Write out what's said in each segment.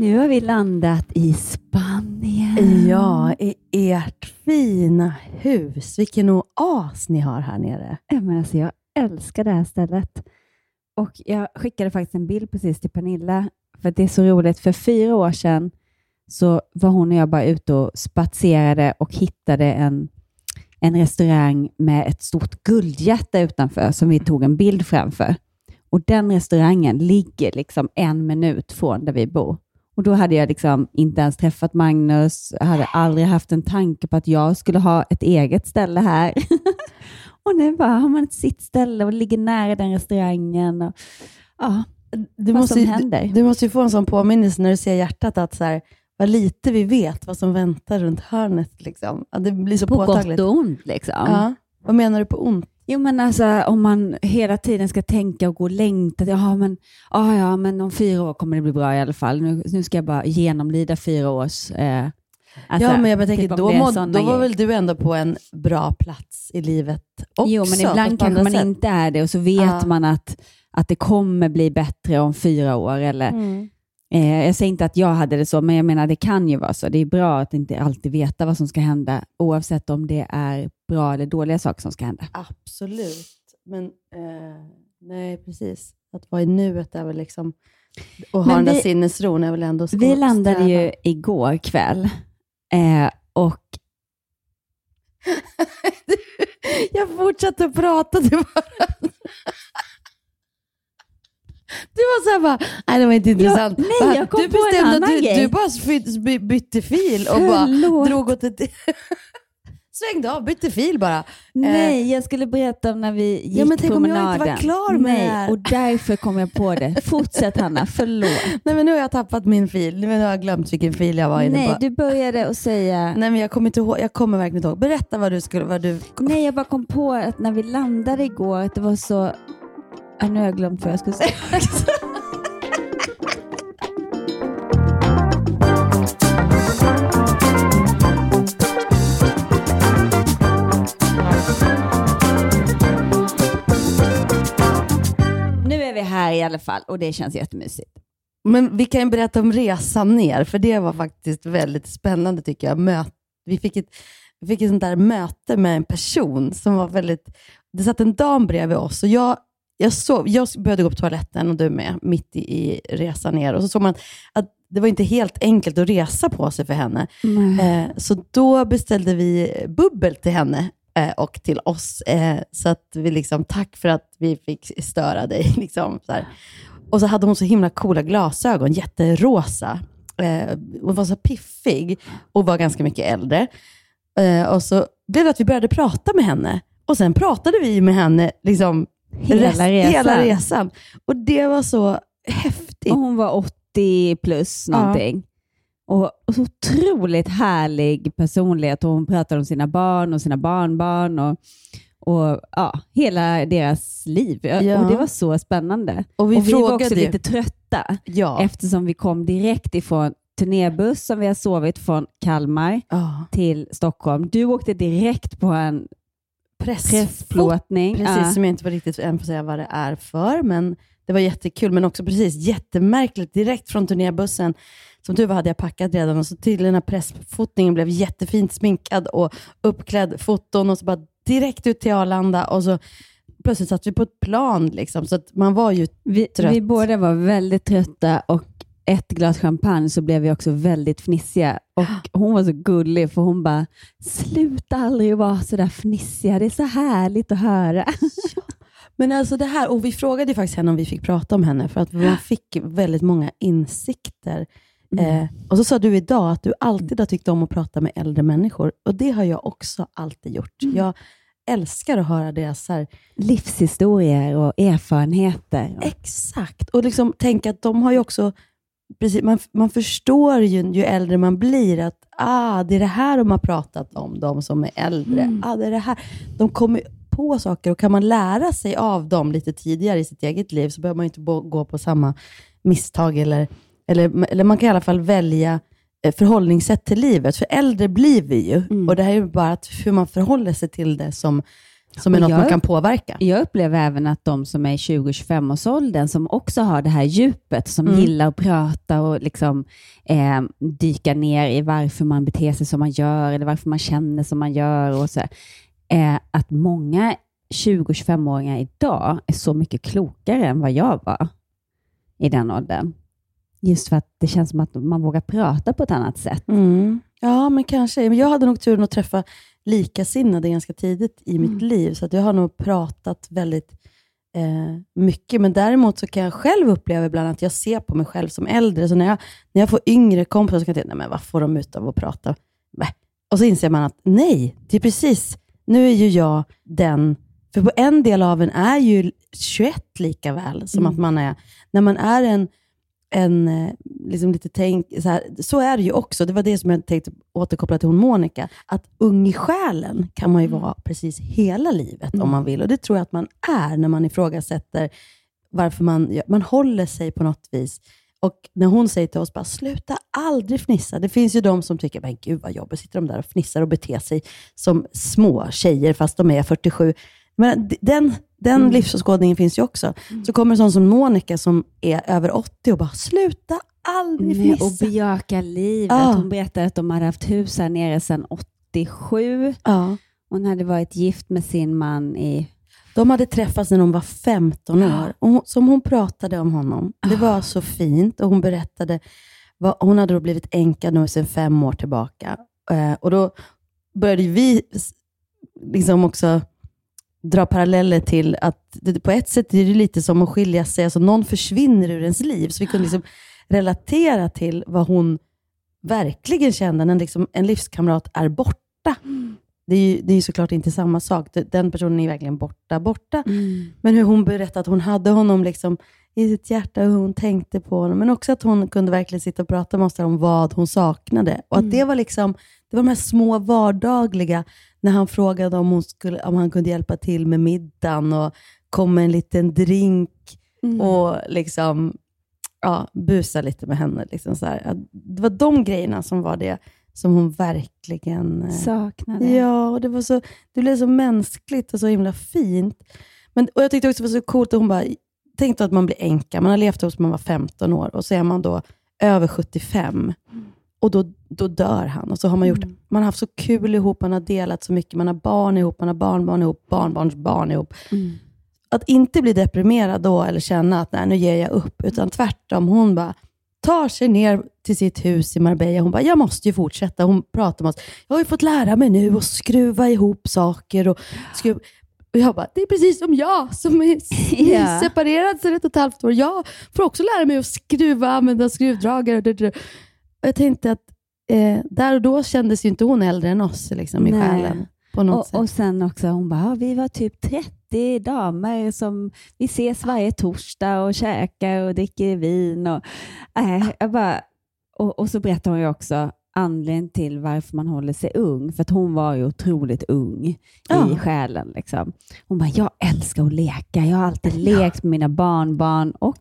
Nu har vi landat i Spanien. Ja, i ert fina hus. Vilken oas ni har här nere. Ja, men alltså, jag älskar det här stället. Och Jag skickade faktiskt en bild precis till Pernilla, för det är så roligt. För fyra år sedan så var hon och jag bara ute och spatserade och hittade en, en restaurang med ett stort guldhjärta utanför som vi tog en bild framför. Och Den restaurangen ligger liksom en minut från där vi bor. Och Då hade jag liksom inte ens träffat Magnus, jag hade aldrig haft en tanke på att jag skulle ha ett eget ställe här. och nu bara har man ett sitt ställe och ligger nära den restaurangen. Och, ja, du vad måste, som händer. Du, du, måste ju få en sån påminnelse när du ser hjärtat, att så här, vad lite vi vet vad som väntar runt hörnet. Liksom. Ja, det blir så på påtagligt. gott och ont. Liksom. Ja. Vad menar du på ont? Jo, men alltså om man hela tiden ska tänka och gå och längta. Ja, men, ah, ja, men om fyra år kommer det bli bra i alla fall. Nu, nu ska jag bara genomlida fyra års... Eh, alltså, ja, men jag tänker, typ då, må, då var väl du ändå på en bra plats i livet också? Jo, men ibland kanske man sätt. inte är det och så vet ja. man att, att det kommer bli bättre om fyra år. Eller, mm. Eh, jag säger inte att jag hade det så, men jag menar det kan ju vara så. Det är bra att inte alltid veta vad som ska hända, oavsett om det är bra eller dåliga saker som ska hända. Absolut. Men eh, nej, precis. Att vara i nuet är väl liksom... Och ha den där sinnesron är väl ändå Vi landade ju igår kväll eh, och... jag fortsatte prata, du bara... Du var såhär bara, nej det var inte intressant. Ja, nej, jag kom du på en annan du, grej. Du bara bytte fil och bara drog åt ett... Svängde av, bytte fil bara. Nej, eh. jag skulle berätta om när vi gick ja, men tänk promenaden. om jag inte var klar med Nej, det här. och därför kom jag på det. Fortsätt Hanna, förlåt. Nej, men nu har jag tappat min fil. Nu har jag glömt vilken fil jag var inne Nej, på. du började att säga... Nej, men jag kommer, inte ihåg, jag kommer verkligen inte ihåg. Berätta vad du skulle... Vad du... Nej, jag bara kom på att när vi landade igår, att det var så... Ja, nu har jag glömt vad jag skulle säga. nu är vi här i alla fall och det känns jättemysigt. Men vi kan ju berätta om resan ner, för det var faktiskt väldigt spännande tycker jag. Möt, vi fick ett, vi fick ett sånt där möte med en person som var väldigt... Det satt en dam bredvid oss och jag, jag, sov, jag behövde gå på toaletten och du med, mitt i, i resan ner. Och så såg man att det var inte helt enkelt att resa på sig för henne. Eh, så då beställde vi bubbel till henne eh, och till oss. Eh, så att vi liksom, tack för att vi fick störa dig. Liksom, så här. Och så hade hon så himla coola glasögon, jätterosa. Eh, hon var så piffig och var ganska mycket äldre. Eh, och så blev det att vi började prata med henne. Och sen pratade vi med henne liksom, hela, resan. hela resan. Och det var så häftigt. Och hon var 80 plus någonting. Ja. Och, och så otroligt härlig personlighet. Och hon pratade om sina barn och sina barnbarn och, och ja, hela deras liv. Ja. Och Det var så spännande. Och Vi, och vi var också ju. lite trötta ja. eftersom vi kom direkt ifrån turnébuss som vi har sovit från Kalmar oh. till Stockholm. Du åkte direkt på en Press, pressplåtning. Precis, ja. som jag inte var riktigt än att säga vad det är för, men det var jättekul. Men också precis jättemärkligt, direkt från turnébussen som tur var hade jag packat redan och så till den här pressfotningen blev jättefint sminkad och uppklädd foton och så bara direkt ut till Arlanda och så plötsligt satt vi på ett plan. Liksom, så att man var ju vi, trött. Vi båda var väldigt trötta och ett glas champagne så blev vi också väldigt fnissiga. Och Hon var så gullig för hon bara, sluta aldrig vara så där fnissiga. Det är så härligt att höra. Men alltså det här, och vi frågade faktiskt henne om vi fick prata om henne, för att man fick väldigt många insikter. Mm. Eh, och så sa du idag att du alltid har tyckt om att prata med äldre människor, och det har jag också alltid gjort. Mm. Jag älskar att höra deras här, Livshistorier och erfarenheter. Exakt, och liksom tänka att de har ju också, precis, man, man förstår ju ju äldre man blir att ah, det är det här de har pratat om, de som är äldre. Mm. Ah, det är det här. De kommer på saker och kan man lära sig av dem lite tidigare i sitt eget liv så behöver man inte gå på samma misstag eller, eller, eller man kan i alla fall välja eh, förhållningssätt till livet. För äldre blir vi ju Mm. och det här är ju bara att hur man förhåller sig till det som, som är Och något jag- man kan påverka. Jag upplever även att de som är i 20-25-årsåldern, som också har det här djupet, som Mm. gillar att prata och liksom, eh, dyka ner i varför man beter sig som man gör, eller varför man känner som man gör. Och så, eh, att många 20-25-åringar idag är så mycket klokare än vad jag var i den åldern. Just för att det känns som att man vågar prata på ett annat sätt. Mm. Ja, men kanske. Men jag hade nog turen att träffa likasinnade ganska tidigt i mitt liv, så att jag har nog pratat väldigt eh, mycket. Men däremot så kan jag själv uppleva ibland att jag ser på mig själv som äldre. Så när jag, när jag får yngre kompisar så kan jag tänka, nej men vad får de ut av att prata? Bäh. Och så inser man att nej, det är precis, nu är ju jag den, för på en del av en är ju 21 lika väl som Mm. att man är, när man är en en, eh, liksom lite tänk, så, här, så är det ju också. Det var det som jag tänkte återkoppla till hon Monica. Att ung i själen kan man ju vara precis hela livet om man vill. Och det tror jag att man är när man ifrågasätter varför man, man håller sig på något vis. Och när hon säger till oss, bara sluta aldrig fnissa. Det finns ju de som tycker, men gud vad jobbigt, sitter de där och fnissar och beter sig som små tjejer fast de är 47. Men den, den livsåskådningen finns ju också. Så kommer sån som Monica som är över 80 och bara, sluta aldrig Nej, och fnissa. bejaka livet. Ja. Hon berättade att de hade haft hus här nere sedan 87. Ja. Hon hade varit gift med sin man i... De hade träffats när de var 15 år. Och hon, som hon pratade om honom. Det var så fint. Och Hon berättade, vad, hon hade då blivit änka nu sedan fem år tillbaka. Eh, och Då började vi liksom också dra paralleller till att det, på ett sätt är det lite som att skilja sig, alltså någon försvinner ur ens liv. Så vi kunde liksom relatera till vad hon verkligen kände när liksom en livskamrat är borta. Det är, ju, det är såklart inte samma sak. Den personen är verkligen borta, borta. Men hur hon berättade att hon hade honom liksom i sitt hjärta, hur hon tänkte på honom. Men också att hon kunde verkligen sitta och prata med oss om vad hon saknade. Och att det var liksom, det var de här små vardagliga, när han frågade om, hon skulle, om han kunde hjälpa till med middagen och kom med en liten drink och liksom ja, busa lite med henne. Liksom så här. Det var de grejerna som var det som hon verkligen eh, Saknade. Ja, och det, var så, det blev så mänskligt och så himla fint. Men, och Jag tyckte också det var så coolt att hon bara, tänk då att man blir änka, man har levt hos man var 15 år och så är man då över 75 och då, då dör han. Och så har man, gjort, man har haft så kul ihop, man har delat så mycket, man har barn ihop, man har barnbarn ihop, barnbarns barn ihop. Att inte bli deprimerad då eller känna att nej, nu ger jag upp, utan tvärtom. Hon bara tar sig ner till sitt hus i Marbella. Hon bara, jag måste ju fortsätta. Hon pratar med oss. Jag har ju fått lära mig nu att skruva ihop saker. Och, skruv... och jag bara, det är precis som jag som är Ja. separerad sedan ett och ett halvt år. Jag får också lära mig att skruva, använda skruvdragare. Och jag tänkte att eh, där och då kändes ju inte hon äldre än oss liksom, i Nej. själen. På något Och, sätt. och sen också, hon bara, "Ja, vi var typ 30 damer som vi ses varje torsdag och käkar och dricker vin. Och, äh, jag bara, och, och så berättar hon ju också anledningen till varför man håller sig ung. För att hon var ju otroligt ung i Ja. själen. Liksom. Hon bara, jag älskar att leka. Jag har alltid lekt med mina barnbarn och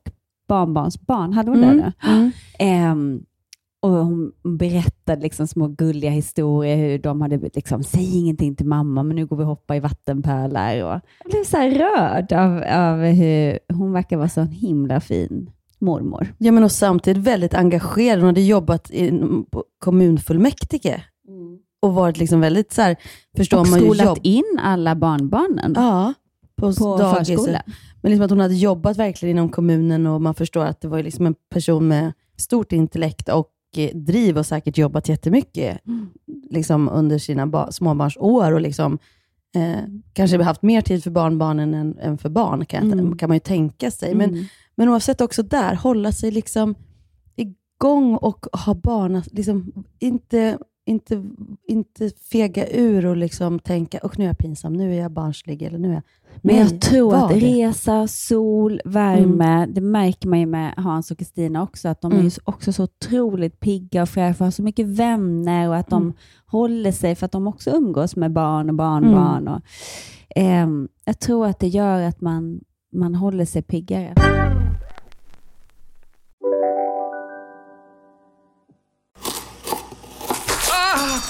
barnbarnsbarn. Hade hon Mm, det mm. Ehm, och hon berättade liksom små gulliga historier, hur de hade liksom, säg ingenting till mamma, men nu går vi och hoppar i vattenpölar. Och jag blev så rörd av, av hur hon verkar vara så en himla fin mormor. Ja, men och samtidigt väldigt engagerad. Hon hade jobbat i, kommunfullmäktige och varit liksom väldigt så här, förstår och man ju skolat jobb. in alla barnbarnen Ja, på, på dagis. förskolan. Men liksom att hon hade jobbat verkligen inom kommunen och man förstår att det var liksom en person med stort intellekt och driv och säkert jobbat jättemycket liksom under sina ba- småbarnsår och liksom, eh, kanske haft mer tid för barnbarnen än, än för barn, kan, Mm. kan man ju tänka sig. Men, Mm. men oavsett också där, hålla sig liksom igång och ha barn, liksom, inte, inte, inte fega ur och liksom tänka, och nu är jag pinsam, nu är jag barnslig, eller nu är jag... Men jag tror var att det. resa, sol, värme, det märker man ju med Hans och Kristina också, att de är Mm. så- också så otroligt pigga och fräscha, har så mycket vänner och att de Mm. håller sig för att de också umgås med barn och barnbarn. Mm. Och, ehm, jag tror att det gör att man, man håller sig piggare.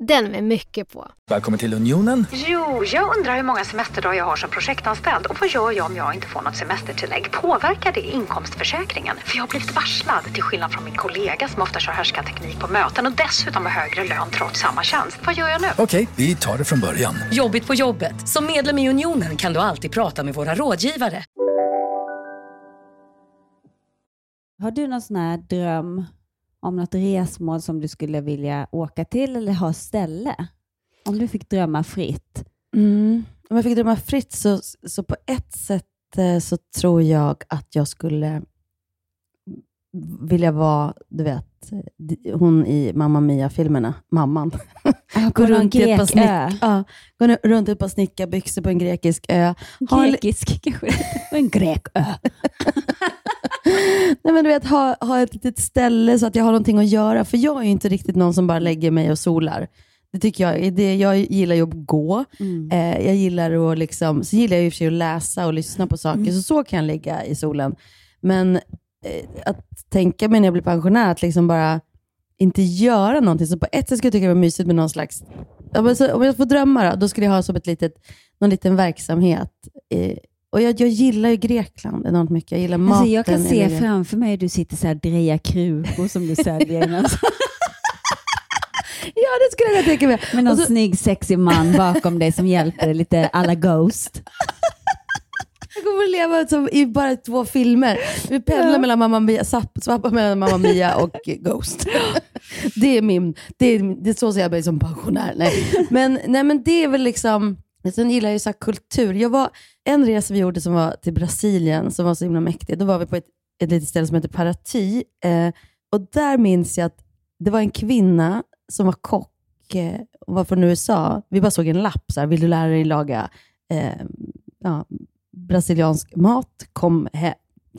Den med mycket på. Välkommen till Unionen. Jo, jag undrar hur många semesterdagar jag har som projektanställd och vad gör jag om jag inte får något semestertillägg? Påverkar det inkomstförsäkringen? För jag har blivit varslad, till skillnad från min kollega som ofta kör härskarteknik på möten och dessutom har högre lön trots samma tjänst. Vad gör jag nu? Okej, vi tar det från början. Jobbigt på jobbet. Som medlem i Unionen kan du alltid prata med våra rådgivare. Har du någon sån här dröm om något resmål som du skulle vilja åka till eller ha ställe? Om du fick drömma fritt. Mm. Om jag fick drömma fritt så, så på ett sätt eh, så tror jag att jag skulle vilja vara, du vet, hon i Mamma Mia-filmerna, mamman. Gå runt i ett par snick, ja, gå nu- runt ett par snickarbyxor på en grekisk ö. Grekisk kanske. En grekö. nej men du vet, ha, ha ett litet ställe så att jag har någonting att göra. För jag är ju inte riktigt någon som bara lägger mig och solar. Det tycker jag, det, jag gillar ju att gå. Mm. Eh, jag gillar att liksom, så gillar jag i och för sig att läsa och lyssna på saker, Mm. så så kan jag ligga i solen. Men eh, att tänka mig när jag blir pensionär, att liksom bara inte göra någonting. Så på ett sätt skulle jag tycka det var mysigt med någon slags, om jag får drömma då, då skulle jag ha som ett litet, någon liten verksamhet. Eh, och jag, jag gillar ju Grekland enormt mycket. Jag gillar maten. Alltså jag kan se gillar- framför mig hur du sitter så här och drejar krukor som du säljer. Ja, det skulle jag tänka mig. Med någon så- snygg sexig man bakom dig som hjälper dig lite alla Ghost. Jag kommer att leva som i bara två filmer. Vi pendlar mellan Mamma Mia, sapp- swappar mellan Mamma Mia och Ghost. Det är min, det är, det är så ser jag mig som pensionär. Nej. Men, nej, men det är väl liksom, sen gillar jag ju så här kultur. Jag var, en resa vi gjorde som var till Brasilien, som var så himla mäktig. Då var vi på ett, ett litet ställe som heter Paraty. Eh, och där minns jag att det var en kvinna som var kock eh, och var från USA. Vi bara såg en lapp, så här, vill du lära dig laga eh, ja, brasiliansk mat, kom, he,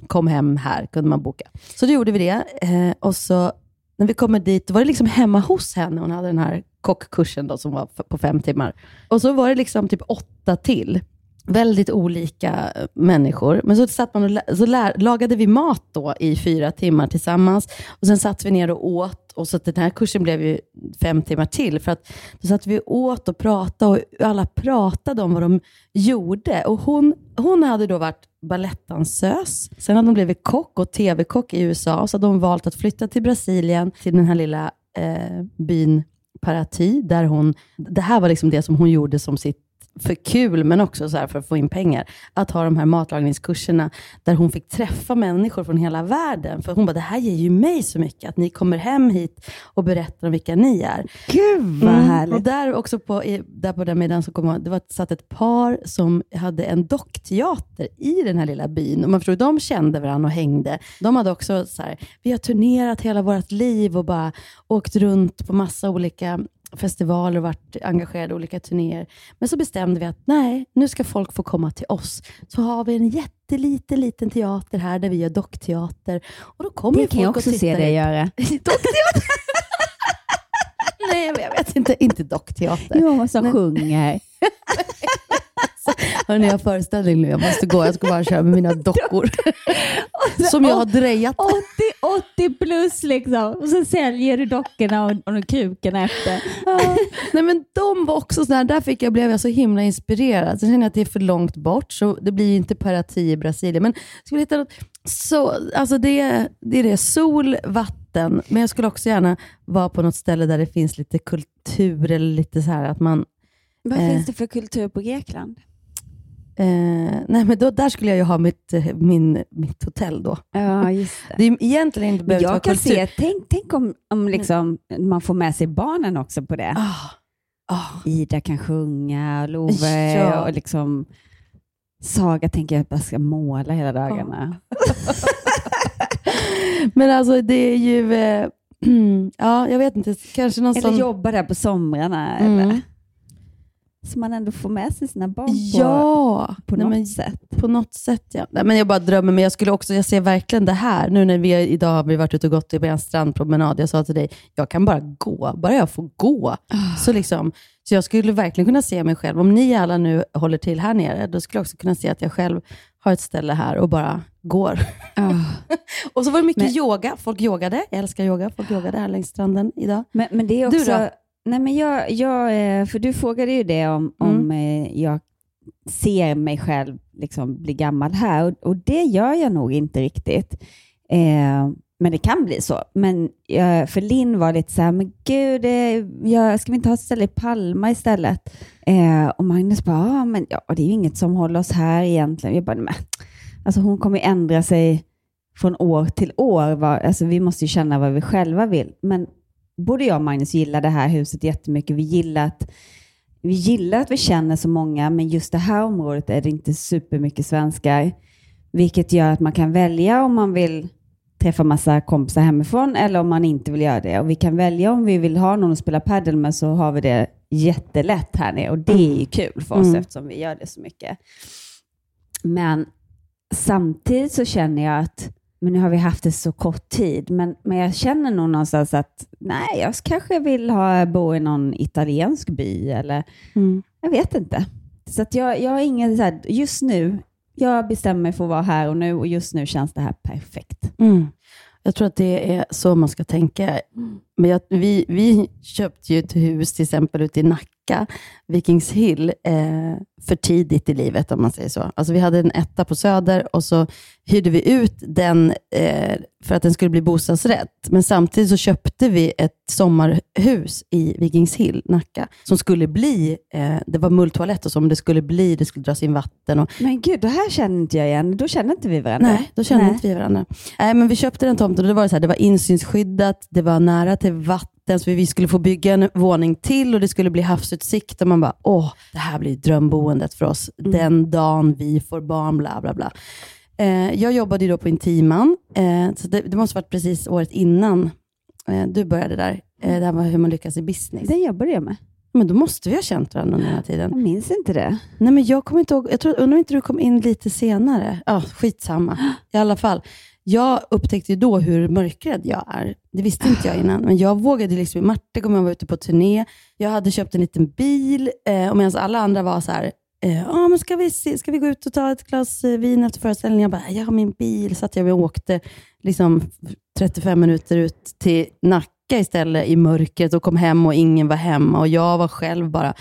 kom hem här, kunde man boka. Så då gjorde vi det. Eh, och så när vi kommer dit, då var det liksom hemma hos henne. Hon hade den här kockkursen då, som var på fem timmar. Och så var det liksom typ åtta till. Väldigt olika eh, människor. Men så satt man och så lagade vi mat då i fyra timmar tillsammans. Och Sen satt vi ner och åt. Och så att den här kursen blev ju fem timmar till. För att då satt vi och åt och pratade och alla pratade om vad de gjorde. Och hon, hon hade då varit balettdansös. Sen hade hon blivit kock och tv-kock i USA. Så hade hon valt att flytta till Brasilien, till den här lilla eh, byn Paraty. Där hon, det här var liksom det som hon gjorde som sitt för kul, men också så för att få in pengar. Att ha de här matlagningskurserna där hon fick träffa människor från hela världen. För hon bara, det här ger ju mig så mycket. Att ni kommer hem hit och berättar om vilka ni är. Gud vad Mm, härligt. Och där också på, där på den middagen så kom man, det var satt ett par som hade en dockteater i den här lilla byn. Och man förstod, de kände varandra och hängde. De hade också så här, vi har turnerat hela vårt liv och bara åkt runt på massa olika festivaler och varit engagerade i olika turnéer. Men så bestämde vi att nej, nu ska folk få komma till oss. Så har vi en jätteliten liten teater här där vi gör dockteater. Och då kommer Det ju kan jag folk också se dig göra. Dockteater? Nej, men jag vet inte. Inte dockteater. Jo, som sjunger. Hörni, jag har föreställning nu. Jag måste gå. Jag ska bara köra med mina dockor. Som jag har drejat. 80, 80 plus liksom. Och så säljer du dockorna och, och kuken efter. Ja. Nej, men de var också sådär, där fick jag, blev jag så himla inspirerad. Sen känner jag att det är för långt bort, så det blir inte Paraty i Brasilien. Men jag skulle hitta något, så, alltså det, det är det, sol, vatten, men jag skulle också gärna vara på något ställe där det finns lite kultur, eller lite så här att man... Vad eh, finns det för kultur på Grekland? Eh, nej, men då, där skulle jag ju ha mitt, eh, min, mitt hotell då. Ja, just det. Det är egentligen inte behövt jag kan kultur. se, tänk, tänk om, om liksom, man får med sig barnen också på det. Ida kan sjunga, Love Ja. och liksom Saga tänker jag bara ska måla hela dagarna. Men alltså det är ju, eh, ja jag vet inte, kanske någon Eller sån... jobba där på somrarna. Mm. Eller? Så man ändå får med sig sina barn Ja, på, på något men, sätt. På något sätt, ja. Nej, men jag bara drömmer, men jag skulle också, jag ser verkligen det här, nu när vi idag har vi varit ute och gått på en strandpromenad, jag sa till dig, jag kan bara gå, bara jag får gå. Så, liksom, så jag skulle verkligen kunna se mig själv, om ni alla nu håller till här nere, då skulle jag också kunna se att jag själv har ett ställe här och bara går. och så var det mycket Men- yoga, folk yogade, jag älskar yoga, folk yogade här längs stranden idag. Men, men det är Du också... då? Nej, men jag, jag, eh, för du frågade ju det om, om Mm. eh, jag ser mig själv liksom bli gammal här och, och det gör jag nog inte riktigt. Eh, men det kan bli så. Men jag, för Linn var lite så här, men gud, eh, jag, ska vi inte ha ett ställe i Palma istället? Eh, och Magnus bara, ja, men ja, det är ju inget som håller oss här egentligen. Jag bara, men, alltså hon kommer ju ändra sig från år till år. Alltså vi måste ju känna vad vi själva vill. Men både jag och Magnus gillar det här huset jättemycket. Vi gillar att vi, gillar att vi känner så många, men just det här området är det inte supermycket svenskar. Vilket gör att man kan välja om man vill träffa massa kompisar hemifrån eller om man inte vill göra det. Och vi kan välja om vi vill ha någon att spela padel med så har vi det jättelätt här nere och det är ju kul för oss Mm. eftersom vi gör det så mycket. Men samtidigt så känner jag att, men nu har vi haft det så kort tid, men, men jag känner nog någonstans att nej, jag kanske vill ha, bo i någon italiensk by eller Mm. jag vet inte. Så att jag, jag har ingen så här, just nu, jag bestämmer mig för att vara här och nu och just nu känns det här perfekt. Mm. Jag tror att det är så man ska tänka. Men jag, vi, vi köpte ju ett hus till exempel ute i Nacka, Vikingshill, eh, för tidigt i livet om man säger så. Alltså vi hade en etta på Söder och så hyrde vi ut den eh, för att den skulle bli bostadsrätt. Men samtidigt så köpte vi ett sommarhus i Vikingshill, Nacka, som skulle bli, eh, det var mulltoalett och så, men det skulle bli, det skulle dras in vatten. Och, Men gud, det här känner inte jag igen. Då känner inte vi varandra. Nej, då kände inte vi varandra. Nej, men vi köpte den tomten och det var, så här, det var insynsskyddat, det var nära till vatten, så vi skulle få bygga en våning till och det skulle bli havsutsikt. Och man bara, åh, det här blir drömboendet för oss. Den dagen vi får barn, bla bla bla. Eh, jag jobbade då på Intiman, eh, så det, det måste varit precis året innan eh, du började där. Eh, det här var hur man lyckas i business. Den jobbade jag med. Men då måste vi ha känt varandra den här tiden. Jag minns inte det. Nej, men jag kommer inte ihåg. Jag tror, undrar om inte du kom in lite senare. Ja, skitsamma. I alla fall. Jag upptäckte ju då hur mörkrädd jag är. Det visste inte jag innan, men jag vågade liksom. Marte kommer jag var ute på turné. Jag hade köpt en liten bil eh, och medan alla andra var så här, eh, ah, men ska, vi se, ska vi gå ut och ta ett glas eh, vin efter föreställningen? Jag bara, jag har min bil. Så att jag och åkte liksom 35 minuter ut till Nacka istället i mörkret och kom hem och ingen var hemma och jag var själv bara.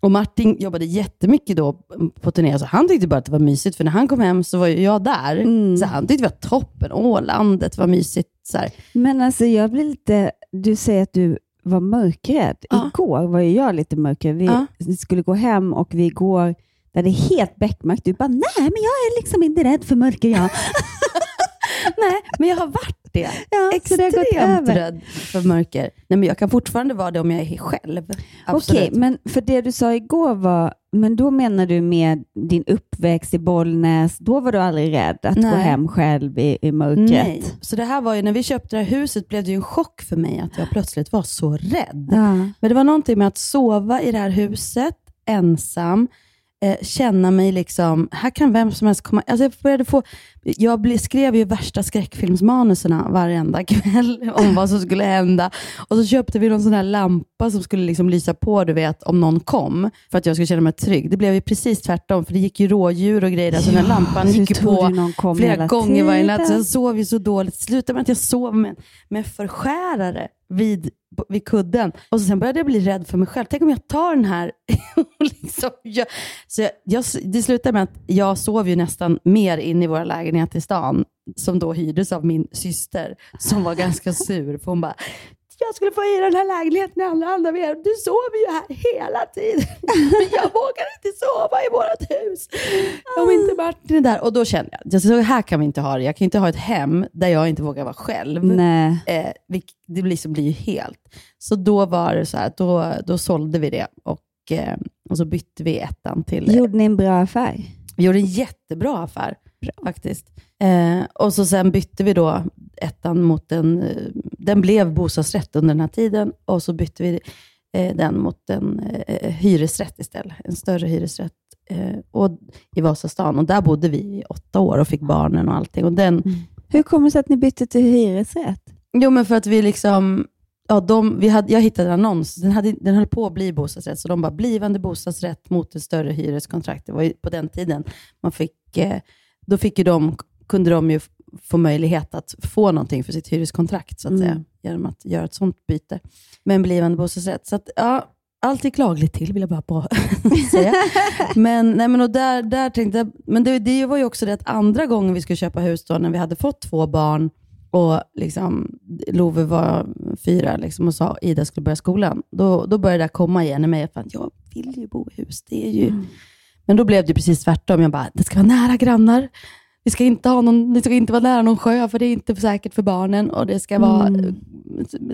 Och Martin jobbade jättemycket då på turné, så han tyckte bara att det var mysigt, för när han kom hem så var jag där. Mm. Så han tyckte det var toppen. Åh, landet var mysigt. Så här. Men alltså jag blir lite, du säger att du var mörkrädd. Igår var jag lite mörkrädd. Vi Ja. skulle gå hem och vi går där det är helt beckmörkt. Du bara, nej men jag är liksom inte rädd för mörker jag. Nej, men jag har varit det. Ja, så det har gått Extremt över. rädd för mörker. Nej, men jag kan fortfarande vara det om jag är själv. Absolut. Okej, men för det du sa igår var, men då menar du med din uppväxt i Bollnäs, då var du aldrig rädd att gå Nej. hem själv i, i mörkret? Nej. Så det här var ju, när vi köpte det här huset blev det ju en chock för mig att jag plötsligt var så rädd. Ja. Men det var någonting med att sova i det här huset ensam. Eh, känna mig liksom, här kan vem som helst komma. Alltså jag började få, jag ble, skrev ju värsta skräckfilmsmanuserna varenda kväll om vad som skulle hända. Och så köpte vi någon sån här lampa som skulle liksom lysa på, du vet, om någon kom, för att jag skulle känna mig trygg. Det blev ju precis tvärtom, för det gick ju rådjur och grejer där, så den här lampan gick på flera gånger varje natt. Så jag sov ju så dåligt. Slutade med att jag sov med, med förskärare vid, vid kudden. Och så sen började jag bli rädd för mig själv. Tänk om jag tar den här och liksom jag, Så jag, jag, det slutade med att jag sov ju nästan mer inne i våra lägenheter i stan, som då hyrdes av min syster, som var ganska sur. För hon bara, jag skulle få hyra den här lägenheten alla andra vill. Du sover ju här hela tiden. Men jag vågar inte sova i vårt hus. Om inte Martin är där. Och då kände jag, så här kan vi inte ha det. Jag kan inte ha ett hem där jag inte vågar vara själv. Nej. Eh, det liksom blir ju helt. Så då var det så här, då, då sålde vi det och, eh, och så bytte vi ettan till... Gjorde ni en bra affär? Vi gjorde en jättebra affär faktiskt. Eh, och så sen bytte vi då ettan mot en, eh, den blev bostadsrätt under den här tiden och så bytte vi eh, den mot en eh, hyresrätt istället. En större hyresrätt eh, och, i Vasastan. Och där bodde vi i åtta år och fick barnen och allting. Och den, Hur kommer det sig att ni bytte till hyresrätt? Jo, men för att vi liksom, ja, de, vi hade, jag hittade en annons, den, hade, den höll på att bli bostadsrätt, så de bara, blivande bostadsrätt mot ett större hyreskontrakt. Det var ju på den tiden man fick, då fick ju de, kunde de ju få möjlighet att få någonting för sitt hyreskontrakt, så att Mm. säga, genom att göra ett sånt byte med en blivande bostadsrätt. Så att, ja, allt gick lagligt till, vill jag bara på säga. Men, nej, men, och där, där tänkte jag, men det, det var ju också det att andra gången vi skulle köpa hus, då, när vi hade fått två barn, och liksom, Love var fyra liksom, och sa Ida skulle börja skolan. Då, då började det komma igen i mig. Att jag vill ju bo i hus. Det är ju... Men då blev det precis tvärtom. Jag bara, det ska vara nära grannar. Vi ska inte ha någon, det ska inte vara nära någon sjö, för det är inte säkert för barnen. Och det ska vara Mm. eh,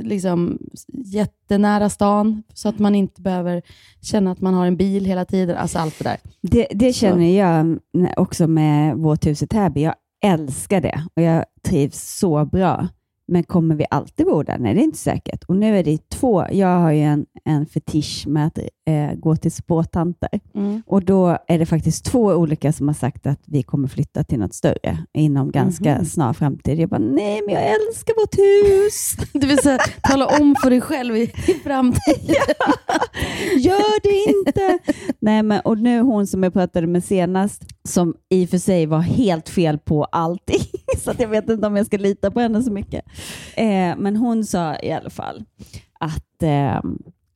liksom, jättenära stan, så att man inte behöver känna att man har en bil hela tiden. Alltså allt det där. Det, det känner jag också med vårt hus i Täby. Jag älskar det och jag trivs så bra. Men kommer vi alltid bo där? Nej, det är inte säkert. Och nu är det två. Jag har ju en, en fetisch med att eh, gå till spåtanter. Mm. Och då är det faktiskt två olika som har sagt att vi kommer flytta till något större inom ganska Mhm. snar framtid. Jag bara, nej, men jag älskar vårt hus. Du vill säga, tala om för dig själv i, i framtiden. Gör det inte! Nej, men, och nu hon som jag pratade med senast, som i och för sig var helt fel på allting, så att jag vet inte om jag ska lita på henne så mycket. Eh, men hon sa i alla fall att, eh,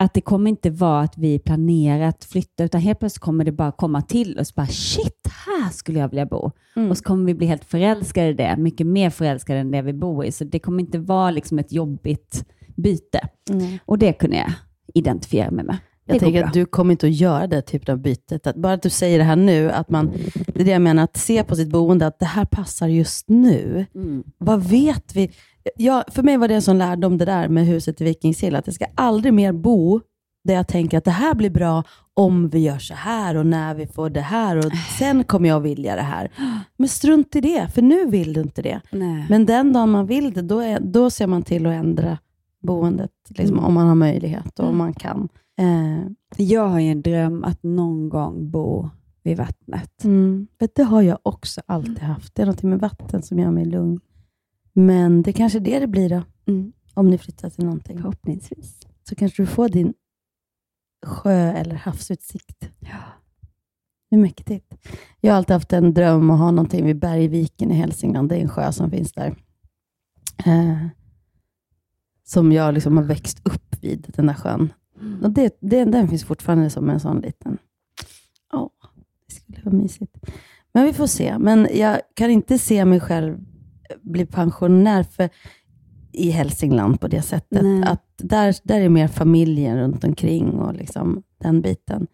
att det kommer inte vara att vi planerar att flytta, utan helt plötsligt kommer det bara komma till oss. Bara, Shit, här skulle jag vilja bo. Mm. Och så kommer vi bli helt förälskade i det, mycket mer förälskade än det vi bor i. Så det kommer inte vara liksom ett jobbigt byte. Mm. Och det kunde jag identifiera mig med. Det Jag tänker bra. att du kommer inte att göra det typen av bytet. Att bara att du säger det här nu, att man, det är det jag menar, att se på sitt boende, att det här passar just nu. Mm. Vad vet vi? Ja, för mig var det en sån lärdom det där med huset i Vikingsill, att jag ska aldrig mer bo där jag tänker att det här blir bra om vi gör så här och när vi får det här och sen kommer jag vilja det här. Men strunt i det, för nu vill du inte det. Nej. Men den dagen man vill det, då, är, då ser man till att ändra boendet, liksom, Mm. om man har möjlighet och om man kan. Eh, Jag har ju en dröm att någon gång bo vid vattnet. Mm. Det har jag också alltid haft. Det är något med vatten som gör mig lugn. Men det kanske är det det blir då. Mm. Om ni flyttar till någonting. Förhoppningsvis. Så kanske du får din sjö eller havsutsikt. Ja. Det är mäktigt. Jag har alltid haft en dröm att ha någonting vid Bergviken i Hälsingland. Det är en sjö som finns där. Eh, som jag liksom har växt upp vid, den där sjön. Och det, det, den finns fortfarande som en sån liten... Åh, det skulle vara mysigt. Men vi får se. Men jag kan inte se mig själv bli pensionär för, i Hälsingland på det sättet. Nej. Att där, där är mer familjen runt omkring och liksom den biten.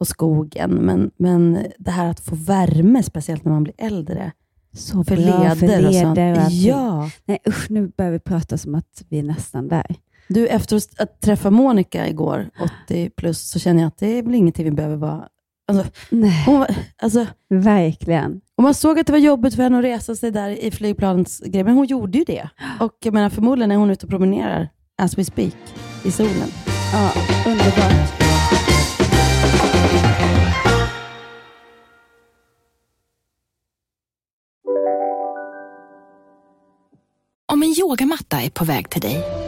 Och skogen. Men, men det här att få värme, speciellt när man blir äldre. Så för bra leder, för och sånt. leder och allting. Ja. Nej usch, nu börjar vi prata som att vi är nästan där. Du, efter att- att träffa Monica igår, 80 plus, så känner jag att det är väl ingenting vi behöver vara... Alltså, Nej. Hon, alltså, Verkligen. och man såg att det var jobbigt för henne att resa sig där i flygplansgrejen, men hon gjorde ju det. Och jag menar, förmodligen är hon ute och promenerar, as we speak, i solen. Ja, underbart. Om en yogamatta är på väg till dig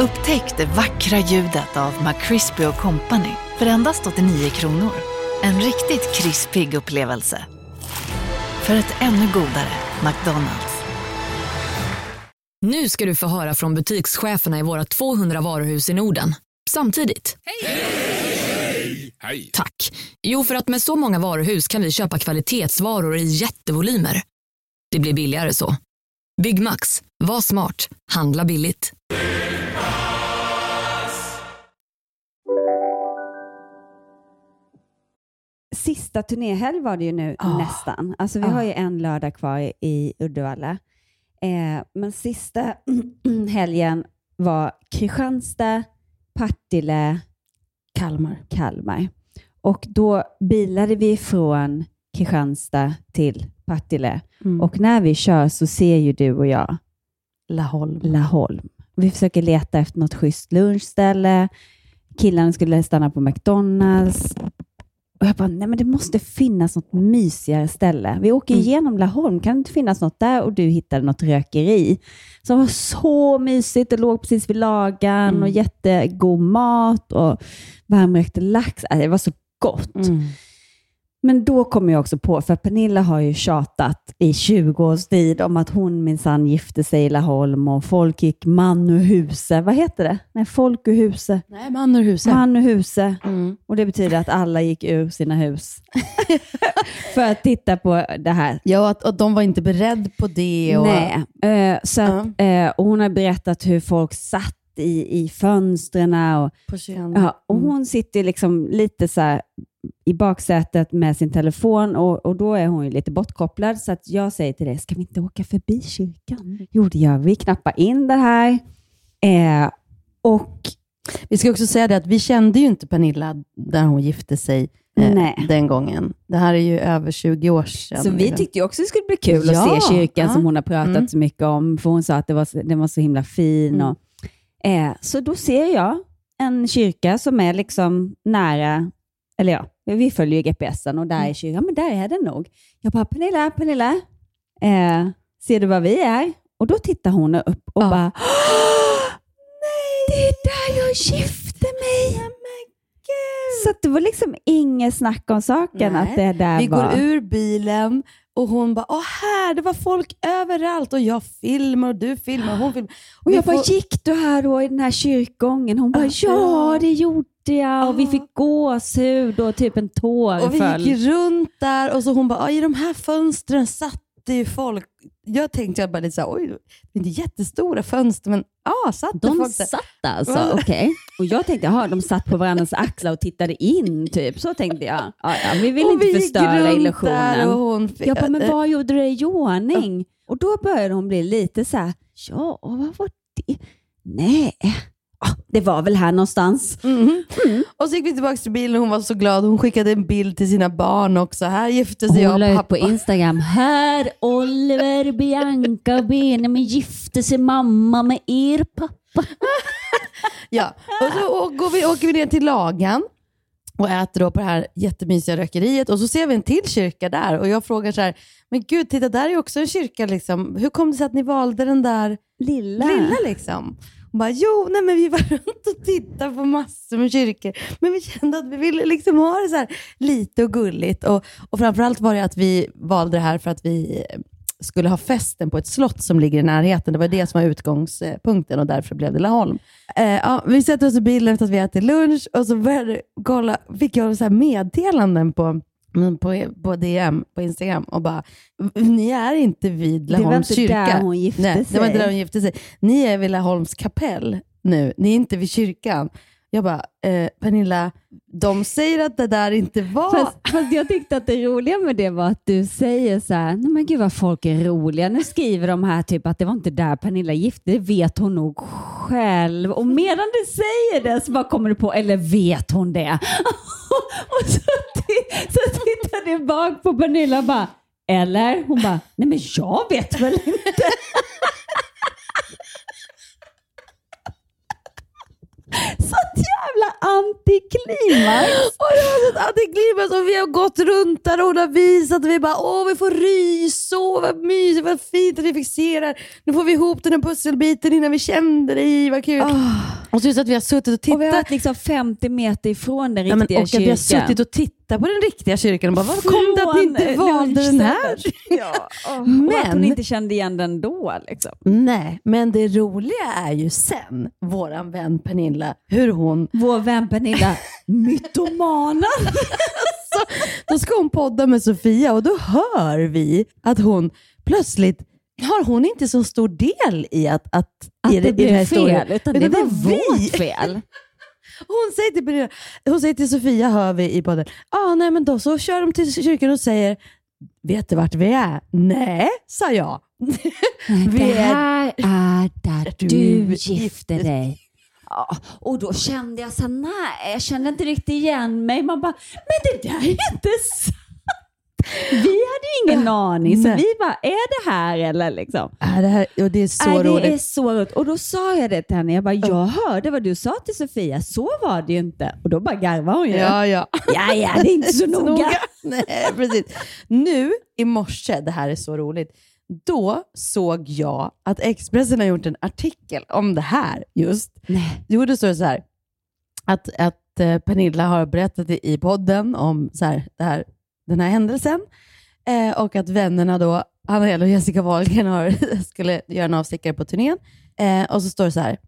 Upptäck det vackra ljudet av McCrispy Company för endast 89 kronor. En riktigt krispig upplevelse. För ett ännu godare McDonalds. Nu ska du få höra från butikscheferna i våra 200 varuhus i Norden. Samtidigt. Hej! Tack. Jo, för att med så många varuhus kan vi köpa kvalitetsvaror i jättevolymer. Det blir billigare så. Byggmax. Var smart. Handla billigt. Sista turnéhelg var det ju nu Ah. nästan. Alltså vi Ah. har ju en lördag kvar i Uddevalla. Eh, men sista helgen var Kristianstad, Partille, Kalmar. Kalmar. Och då bilade vi från Kristianstad till Partille. Mm. Och när vi kör så ser ju du och jag Laholm. Laholm. Vi försöker leta efter något schysst lunchställe. Killarna skulle stanna på McDonalds. Och jag bara, nej men det måste finnas något mysigare ställe. Vi åker Mm. igenom Laholm, kan det inte finnas något där? Och du hittade något rökeri som var så mysigt och låg precis vid lagan Mm. och jättegod mat och varmrökt lax. Alltså, det var så gott. Mm. Men då kom jag också på, för Pernilla har ju tjatat i 20 års tid om att hon minsann gifte sig i Laholm och folk gick man ur huset. Vad heter det? Nej, folk ur huset. Nej, man ur huset. Man ur huset. Mm. Och det betyder att alla gick ur sina hus för att titta på det här. Ja, att, och de var inte beredda på det. Och, Nej, eh, så att, eh, och hon har berättat hur folk satt i, i fönstren och, ja, och hon sitter liksom lite så här i baksätet med sin telefon och, och då är hon ju lite bortkopplad. Så att jag säger till dig, ska vi inte åka förbi kyrkan? Jo, det gör vi. Knappar in det här. Eh, och Vi ska också säga det att vi kände ju inte Pernilla där hon gifte sig eh, den gången. Det här är ju över 20 år sedan. Så vi tyckte ju också det skulle bli kul Ja, att se kyrkan ja. som hon har pratat Mm. så mycket om, för hon sa att det var, så- den var så himla fin. Mm. Och, eh, så då ser jag en kyrka som är liksom nära, eller ja, vi följer ju GPSen och där Mm. är kyrkan, ja, men där är den nog. Jag bara, Pernilla, Pernilla, eh, ser du var vi är? Och då tittar hon upp och bara, nej, det är där jag gifte mig. Så det var liksom inget snack om saken Nej. att det där Vi var... går ur bilen och hon bara, åh här, det var folk överallt och jag filmar och du filmar och hon filmar. Och Vi jag bara, får- gick du här då i den här kyrkogången? Hon bara, ja det gjorde jag. Och vi fick gåshud och typ en tår Och vi föll. gick runt där och så hon bara, "Ja, i de här fönstren satt det ju folk. Jag tänkte jag bara lite såhär, oj, det är inte jättestora fönster, men ja, satt det De folk där? satt alltså, okej. Och jag tänkte, jaha, de satt på varandras axlar och tittade in, typ. Så tänkte jag. Ja, ja, vi vill Och inte vi gick förstöra runt där illusionen. och hon fick- Jag bara, men eh, vad gjorde du i ordning? Och då började hon bli lite så här, ja, vad var det? Nej, ah, det var väl här någonstans. Mhm. Och så gick vi tillbaka till bilen och hon var så glad. Hon skickade en bild till sina barn också. Här gifte sig jag Hon la och pappa. på Instagram. Här Oliver, Bianca och Benjamin gifte sig mamma med er pappa. Ja, och så å- går vi, åker vi ner till Lagan och äter då på det här jättemysiga rökeriet och så ser vi en till kyrka där och jag frågar så här, men gud, titta där är också en kyrka. Liksom. Hur kom det sig att ni valde den där lilla? lilla liksom? Hon bara, jo, nej, men vi var runt och tittade på massor med kyrkor, men vi kände att vi ville liksom ha det så här lite och gulligt. Och, och framförallt var det att vi valde det här för att vi eh, skulle ha festen på ett slott som ligger i närheten. Det var det som var utgångspunkten och därför blev det Laholm. Eh, ja, vi sätter oss i bilen efter att vi ätit lunch och så började kolla, fick jag så här meddelanden på men på, på DM på Instagram och bara, ni är inte vid Det var Laholms inte kyrka. där hon gifte Nej, Det var inte sig. där hon gifte sig. Ni är vid Laholms kapell nu. Ni är inte vid kyrkan. Jag bara, eh, Pernilla, de säger att det där inte var... Fast, fast jag tyckte att det roliga med det var att du säger så här, nej men gud vad folk är roliga. Nu skriver de här typ att det var inte där Pernilla gifte, det vet hon nog själv. Och medan du säger det så bara kommer du på, eller vet hon det? och så, så tittar du bak på Pernilla och bara, eller? Hon bara, nej men jag vet väl inte. Sånt jävla antiklimax. Och det var sånt antiklimax och vi har gått runt där och hon har visat och vi bara åh vi får rys, åh vad mysigt, vad fint att vi fick det här. Nu får vi ihop den här pusselbiten innan vi kände det i, vad kul. Och så just att vi har suttit och tittat. Och vi har varit liksom 50 meter ifrån den Ja, men, riktiga och att vi har kyrkan. suttit och tittat på den riktiga kyrkan och bara, vad kom det att ni inte valde den här? Ja. Men, och att hon inte kände igen den då. Liksom. Nej, men det roliga är ju sen, våran vän Pernilla, hur hon... Vår vän Pernilla, mytomanen. då ska hon podda med Sofia och då hör vi att hon plötsligt har hon inte så stor del i att, att, Att i, det i blev fel, utan det var vårt fel. Hon säger till, Pernilla, hon säger till Sofia, hör vi i podden, ah, nej men då så kör de till kyrkan och säger, vet du vart vi är? Nej, sa jag. Det är- här är där du gifte gifte dig. Ja, och då kände jag så här, nej, jag kände inte riktigt igen mig. Man bara, men det där är inte sant. Vi hade ju ingen aning, så Nej. vi bara, är det här eller liksom? Äh, det, här, och det är så Nej, roligt. Det är så roligt. Och då sa jag det till henne. Jag bara, jag hörde vad du sa till Sofia. Så var det ju inte. Och då bara garvade hon ju. Ja, ja. Ja, ja, det är inte så noga. Nej, precis. Nu i morse, det här är så roligt, då såg jag att Expressen har gjort en artikel om det här just. Nej. Jo, det står så här, att, att eh, Pernilla har berättat i podden om så här, det här, den här händelsen eh, och att vännerna då, Hanna Hell och Jessica Wahlgren har, skulle göra en avstickare på turnén. Eh, och så står det så här,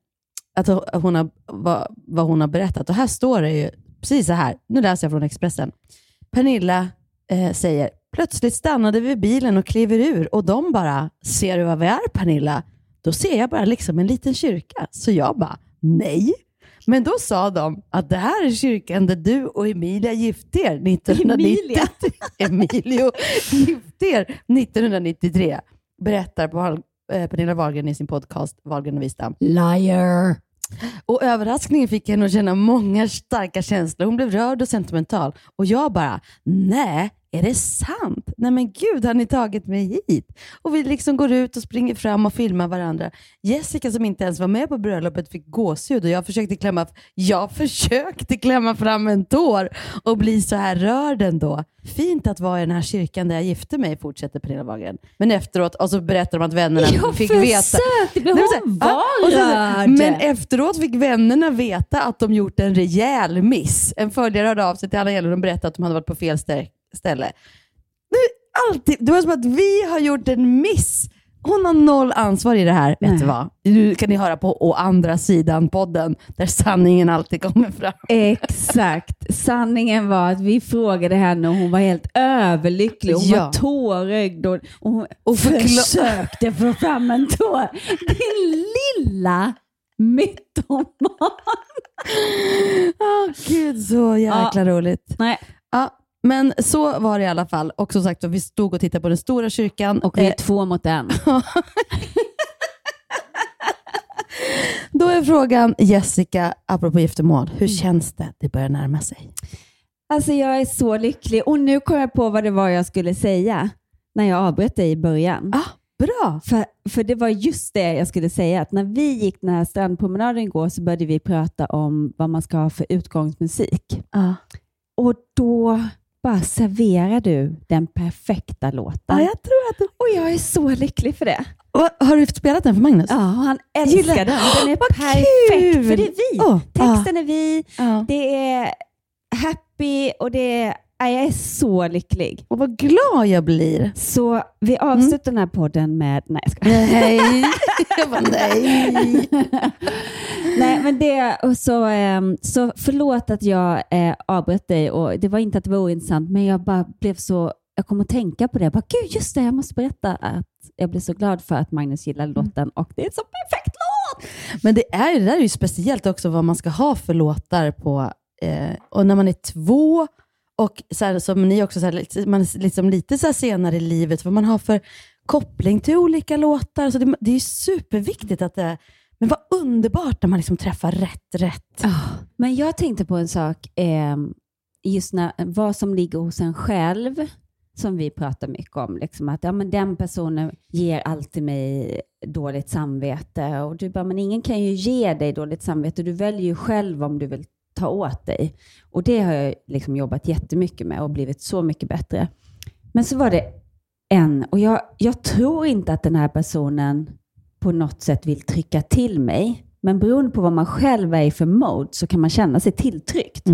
att hon- har, vad, vad hon har berättat. Och här står det ju precis så här, nu läser jag från Expressen. Pernilla eh, säger, plötsligt stannade vi bilen och kliver ur och de bara, ser du vad vi är Pernilla? Då ser jag bara liksom en liten kyrka. Så jag bara, nej. Men då sa de att det här är kyrkan där du och Emilia gifte er 1990. Emilia. Emilio gifte er 1993. Berättar på, eh, Pernilla Wahlgren i sin podcast Wahlgren och Wistam. Liar. Och överraskningen fick henne att känna många starka känslor. Hon blev rörd och sentimental. Och jag bara, nej, är det sant? Nej men gud, har ni tagit mig hit? Och vi liksom går ut och springer fram och filmar varandra. Jessica som inte ens var med på bröllopet fick gåshud och jag försökte klämma, jag försökte klämma fram en tår och bli så här rörd ändå. Fint att vara i den här kyrkan där jag gifte mig, fortsätter Pernilla Wahlgren. Men efteråt, och så berättar de att vännerna Jag fick försökte, veta. men Nej, hon var rörd. Men efteråt fick vännerna veta att de gjort en rejäl miss. En följare hörde av sig till Anna Hjelm och berättade att de hade varit på fel stä- ställe. Är alltid, det var som att vi har gjort en miss. Hon har noll ansvar i det här. Vet du vad? Nu kan ni höra på Å andra sidan-podden, där sanningen alltid kommer fram. Exakt. Sanningen var att vi frågade henne och hon var helt överlycklig. Hon Ja. var tårögd och, och Och försökte få fram en tår. Din lilla mytoman. Åh gud, så jäkla roligt. Nej. Ja, men så var det i alla fall. Och som sagt, vi stod och tittade på den stora kyrkan. Och vi är Eh, två mot en. Då är frågan, Jessica, apropå giftermål, hur känns det? Det börjar närma sig. Alltså jag är så lycklig och nu kom jag på vad det var jag skulle säga när jag avbröt dig i början. Ah, bra! För, för det var just det jag skulle säga, att när vi gick den här strandpromenaden igår så började vi prata om vad man ska ha för utgångsmusik. Ja. Och då bara serverar du den perfekta låten. Ja, jag tror att du... Och jag är så lycklig för det. Och, har du spelat den för Magnus? Ja, han älskar Gillar- den. Den är Vad perfekt, kul! för det är vi. Åh, Texten är vi, Ja. det är happy och det är... ja, Jag är så lycklig. Och vad glad jag blir. Så vi avslutar den här podden med... Nej, jag skojar. Nej. jag bara, nej. Nej, men det, och så, ehm, så förlåt att jag eh, avbröt dig och det var inte att det var ointressant, men jag bara blev så, jag kom att tänka på det. Jag bara, Gud, just det, jag måste berätta att jag blev så glad för att Magnus gillade låten och det är en så perfekt låt! Men det, är, det där är ju speciellt också vad man ska ha för låtar på, eh, och när man är två, och så här, som ni också, så här, lite- man liksom lite så här senare i livet, vad man har för koppling till olika låtar. Så det, det är superviktigt att det men vad underbart när man liksom träffar rätt, rätt. Men jag tänkte på en sak, eh, just när, vad som ligger hos en själv, som vi pratar mycket om. Liksom att ja, men den personen ger alltid mig dåligt samvete. Och du bara, men ingen kan ju ge dig dåligt samvete. Du väljer ju själv om du vill ta åt dig. Och det har jag liksom jobbat jättemycket med och blivit så mycket bättre. Men så var det en, och jag, jag tror inte att den här personen på något sätt vill trycka till mig. Men beroende på vad man själv är i för mode så kan man känna sig tilltryckt.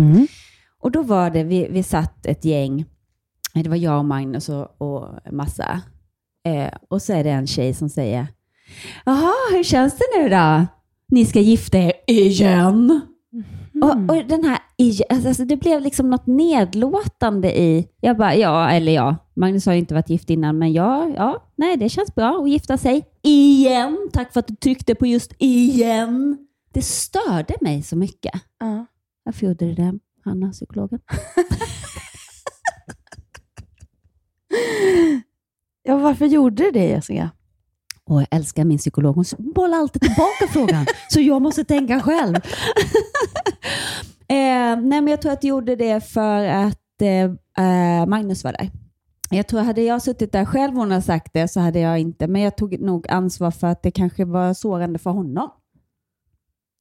Och då var det, vi, vi satt ett gäng, det var jag och Magnus och, och massa. Eh, och så är det en tjej som säger, Jaha, hur känns det nu då? Ni ska gifta er igen. Och, och den här, i- alltså det blev liksom något nedlåtande i, jag bara, ja, eller ja, Magnus har ju inte varit gift innan, men ja, ja, nej, det känns bra att gifta sig igen. Tack för att du tryckte på just igen. Det störde mig så mycket. Ja. Varför gjorde det det, Hanna, psykologen? Ja, varför gjorde det det, Jessica? Och jag älskar min psykolog. Hon bollar alltid tillbaka frågan, så jag måste tänka själv. eh, nej, men jag tror att jag gjorde det för att eh, eh, Magnus var där. Jag tror hade jag suttit där själv och hon hade sagt det så hade jag inte, men jag tog nog ansvar för att det kanske var sårande för honom.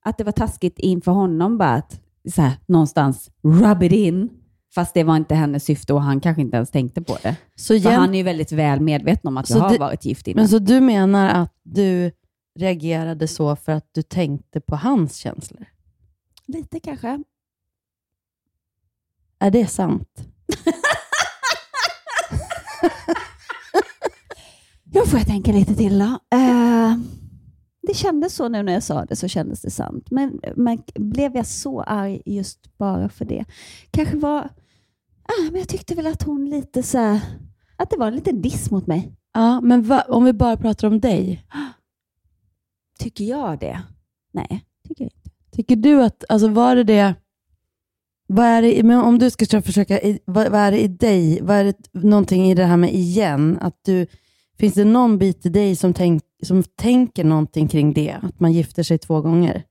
Att det var taskigt inför honom bara att så här, någonstans rub it in. Fast det var inte hennes syfte och han kanske inte ens tänkte på det. Så jäm- han är ju väldigt väl medveten om att jag Så har det- varit gift innan. Men så du menar att du reagerade så för att du tänkte på hans känslor? Lite kanske. Är det sant? Då får jag tänka lite till då. Eh, det kändes så nu när jag sa det, så kändes det sant. Men, men blev jag så arg just bara för det? Kanske var... Ah, men jag tyckte väl att hon lite så här, Att det var en liten diss mot mig. Ja, men va, om vi bara pratar om dig. Tycker jag det? Nej, tycker jag inte. Tycker du att, alltså var det det, vad är det, men om du ska försöka, vad, vad är det i dig, vad är det någonting i det här med igen, att du, finns det någon bit i dig som, tänk, som tänker någonting kring det, att man gifter sig två gånger?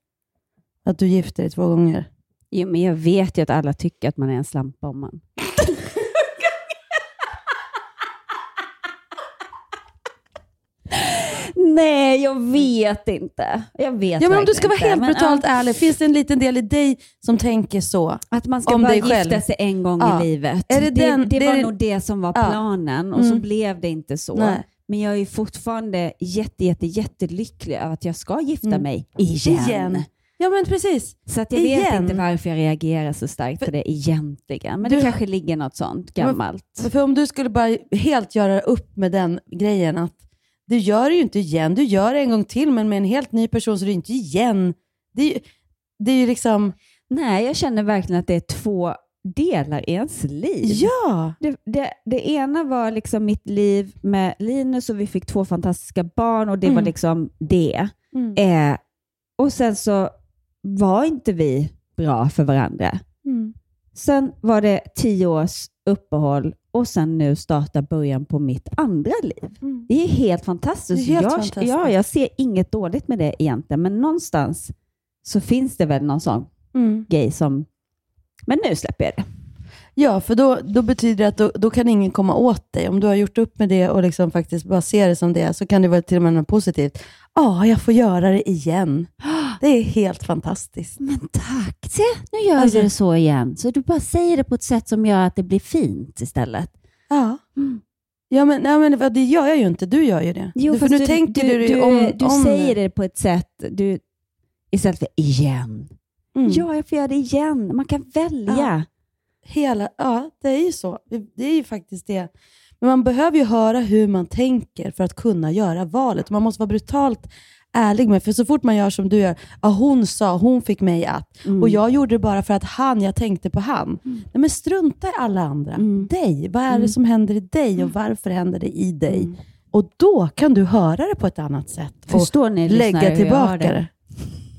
Att du gifter dig två gånger? Jo, men jag vet ju att alla tycker att man är en slampa om man... Nej, jag vet inte. Jag vet Ja, men om du ska vara helt inte. Men, brutalt ja, ärlig, finns det en liten del i dig som tänker så? Att man ska om bara gifta själv? sig en gång Ja. i livet. Är det det, den- det, det är var det- nog det som var Ja. planen och så Mm. blev det inte så. Nej. Men jag är fortfarande jätte, jätte, jättelycklig över att jag ska gifta Mm. mig igen. Igen. Ja, men precis. Så att jag vet Igen. inte varför jag reagerar så starkt på det egentligen. Men Du- det kanske ligger något sånt gammalt. Men För om du skulle bara helt göra upp med den grejen att du gör det ju inte igen, du gör det en gång till men med en helt ny person så är det inte igen. Det är det är ju liksom... Nej, jag känner verkligen att det är två delar i ens liv. Ja! Det, det, det ena var liksom mitt liv med Linus och vi fick två fantastiska barn och det var Mm. liksom det. Mm. Eh, och sen så var inte vi bra för varandra. Mm. Sen var det tio års uppehåll och sen nu startar början på mitt andra liv. Mm. Det är helt fantastiskt. Är helt jag, fantastiskt. Ja, jag ser inget dåligt med det egentligen, men någonstans så finns det väl någon sån Mm. grej som... Men nu släpper jag det. Ja, för då, då betyder det att då, då kan ingen komma åt dig. Om du har gjort upp med det och liksom faktiskt bara ser det som det är, så kan det vara till och med något positivt. Ja, jag får göra det igen. Det är helt fantastiskt. Men tack! Se, nu gör Alltså- du det så igen. Så du bara säger det på ett sätt som gör att det blir fint istället. Ja. Ja, men, ja, men det gör jag ju inte. Du gör ju det. Jo, du, för nu tänker du, du, om, du om säger det på ett sätt du, istället för igen. Mm. Ja, jag får göra det igen. Man kan välja. Ja. Hela, ja, det är ju så. Det- Det är ju faktiskt det. Men man behöver ju höra hur man tänker för att kunna göra valet. Man måste vara brutalt ärlig med, för så fort man gör som du gör, ja, hon sa, hon fick mig att, Mm. och jag gjorde det bara för att han, jag tänkte på han. Nej, men strunta i alla andra. Mm. Dig. Vad är det som händer i dig och varför händer det i dig? Och då kan du höra det på ett annat sätt. och Förstår ni, lyssnare, lägga tillbaka det?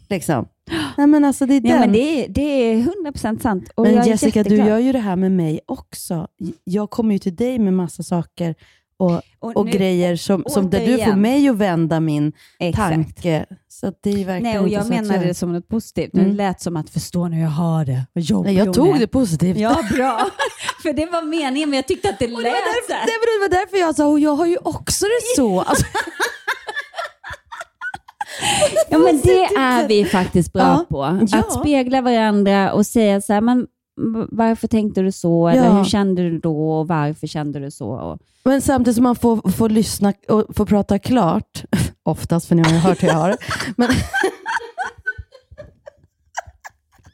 Liksom. Nej, men alltså, det är Ja, den. men det, är, det är 100% sant. Och Men jag Jessica, du gör ju det här med mig också. Jag kommer ju till dig med massa saker och, Och och, nu- grejer som, som där du får mig att vända min Exakt. tanke. Så det är verkligen Nej, och jag så menade det som något positivt. Mm. Det lät som att förstå när jag har det. Nej, jag tog är. det positivt. Ja, bra. För det var meningen, men jag tyckte att det lät det, var därför, så det var därför jag sa, och jag har ju också det så. Alltså, Ja, men det är vi faktiskt bra Ja. på. Att spegla varandra och säga så här, men varför tänkte du så? Eller Ja. hur kände du då? Och varför kände du så? Och, Men samtidigt som man får, får lyssna och får prata klart, oftast för ni har ju hört hur jag har. Men...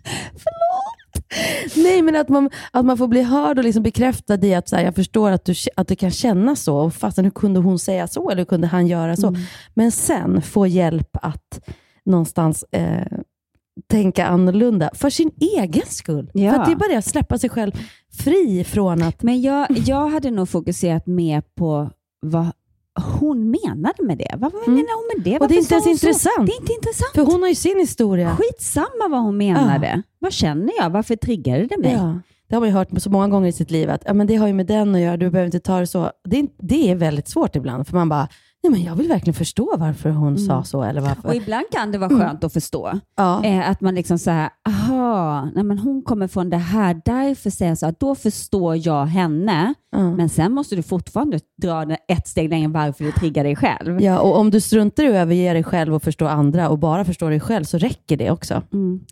Nej, men att man, att man får bli hörd och liksom bekräftad i att så här, jag förstår att du, att du kan känna så. Och fastän hur kunde hon säga så? Eller hur kunde han göra så? Mm. Men sen få hjälp att någonstans eh, tänka annorlunda för sin egen skull. Ja. För att det är bara det att släppa sig själv fri från att... Men jag, jag hade nog fokuserat mer på vad hon menade med det. Vad menar hon med det? Mm. Och det är Varför inte ens så? intressant. Det är inte intressant. För hon har ju sin historia. Skitsamma vad hon menade. Vad känner jag? Varför triggade det mig? Ja, det har man ju hört så många gånger i sitt liv, att ja, men det har ju med den att göra, du behöver inte ta det så. Det är, det är väldigt svårt ibland, för man bara, nej, men jag vill verkligen förstå varför hon sa så. Eller varför. Mm. Och ibland kan det vara Mm. skönt att förstå. Ja. Eh, att man liksom så här, aha, nej men hon kommer från det här, därför säger jag så här, då förstår jag henne. Men sen måste du fortfarande dra det ett steg längre varför du triggar dig själv. Ja, och om du struntar i att överge dig själv och förstå andra och bara förstår dig själv så räcker det också.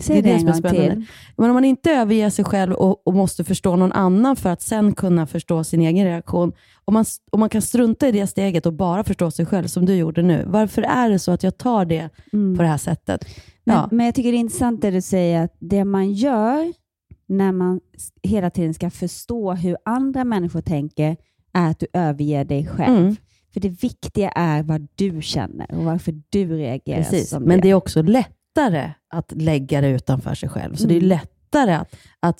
Säg det en som är gång till. Men om man inte överger sig själv och, och måste förstå någon annan för att sen kunna förstå sin egen reaktion. Om man, om man kan strunta i det steget och bara förstå sig själv som du gjorde nu. Varför är det så att jag tar det på det här sättet? Men, Ja. men jag tycker det är intressant det du säger, att det man gör när man hela tiden ska förstå hur andra människor tänker, är att du överger dig själv. Mm. För det viktiga är vad du känner och varför du reagerar Precis, som men det är också lättare att lägga det utanför sig själv. Så det är Mm. Lättare att,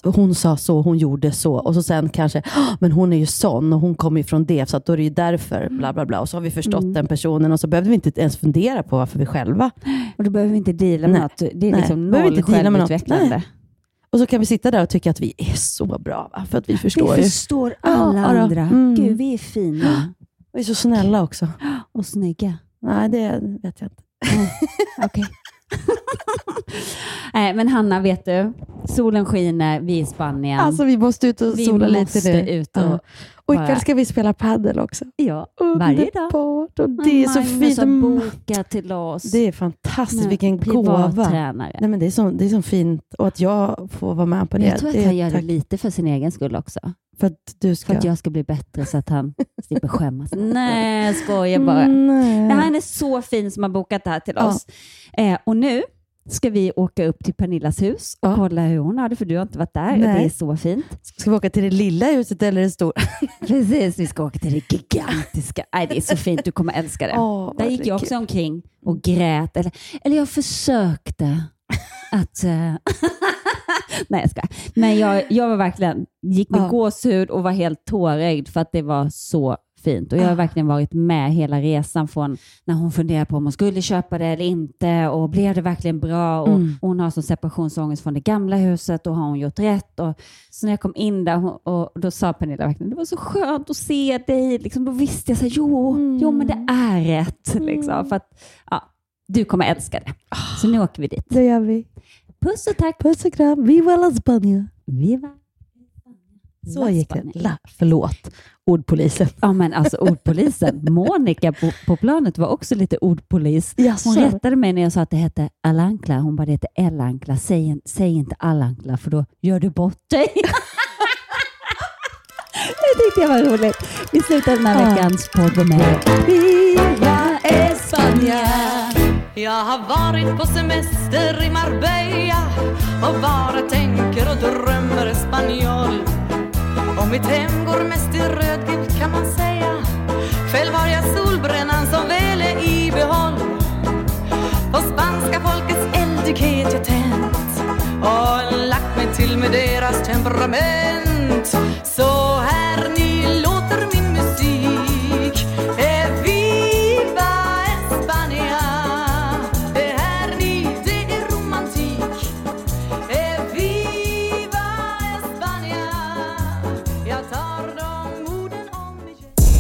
att hon sa så, hon gjorde så. Och så sen kanske, "Ah, men hon är ju sån och hon kommer ju från det, så att då är det ju därför, bla bla bla. Och så har vi förstått Mm. den personen och så behöver vi inte ens fundera på varför vi själva. Och då behöver vi inte deala med Nej. något. Det är Nej, liksom behöver noll självutvecklande. Nej. Och så kan vi sitta där och tycka att vi är så bra, va? för att vi förstår vi förstår alla ja då. andra. Mm. Gud, vi är fina. Vi är så snälla också. Och snygga. Nej, det vet jag inte. Okej. Nej, men Hanna, vet du? Solen skiner, vi är i Spanien. Alltså vi måste ut och vi sola lite nu. ut och Ja. Och ikväll ska vi spela paddel också. Ja, varje dag. Och det är så fint. har Mm. bokat till oss. Det är fantastiskt. Nej, Vilken gåva. Nej, men det, är så, det är så fint. Och att jag får vara med på det. Jag tror att det han gör det tack lite för sin egen skull också. för att du ska... För att jag ska bli bättre så att han slipper skämmas. Nej, jag skojar bara. Nej. Nej, Han är så fin som har bokat det här till Ja. oss. Eh, och nu ska vi åka upp till Pernillas hus och kolla hur hon har det, för du har inte varit där och det är så fint. Ska vi åka till det lilla huset eller det stora? Precis, vi ska åka till det gigantiska. Nej, det är så fint, du kommer älska det. Vad där gick jag kul. också omkring och grät. Eller, eller jag försökte att... eh, Nej, jag ska. Men jag, jag var verkligen, gick med Ja. gåshud och var helt tårögd för att det var så fint. Och jag har Ah. verkligen varit med hela resan från när hon funderade på om hon skulle köpa det eller inte och blev det verkligen bra? Och Mm. Hon har som separationsångest från det gamla huset och har hon gjort rätt? Och så när jag kom in där och då sa Pernilla verkligen, det var så skönt att se dig. Liksom, då visste jag så här, jo, jo, men det är rätt. Liksom, för att, ja, du kommer älska det. Så nu åker vi dit. Det gör vi. Puss och tack. Puss och kram. Viva la Spania. Viva. Så La gick det. La, förlåt, ordpolisen. Ja, men alltså ordpolisen. Monica på, på planet var också lite ordpolis. Jaså? Hon rättade mig när jag sa att det hette Alankla. Hon bara, det heter Elankla. Säg, säg inte Alankla för då gör du bort dig. det tyckte jag var roligt. Vi slutar den här veckans podd med Viva España. Jag har varit på semester i Marbella och bara tänker och drömmer spanjol. Och mitt hem går mest i rödgult kan man säga. Själv har jag solbrännan som väl är i behåll. På spanska folkets eldighet jag tänt och lagt mig till med deras temperament.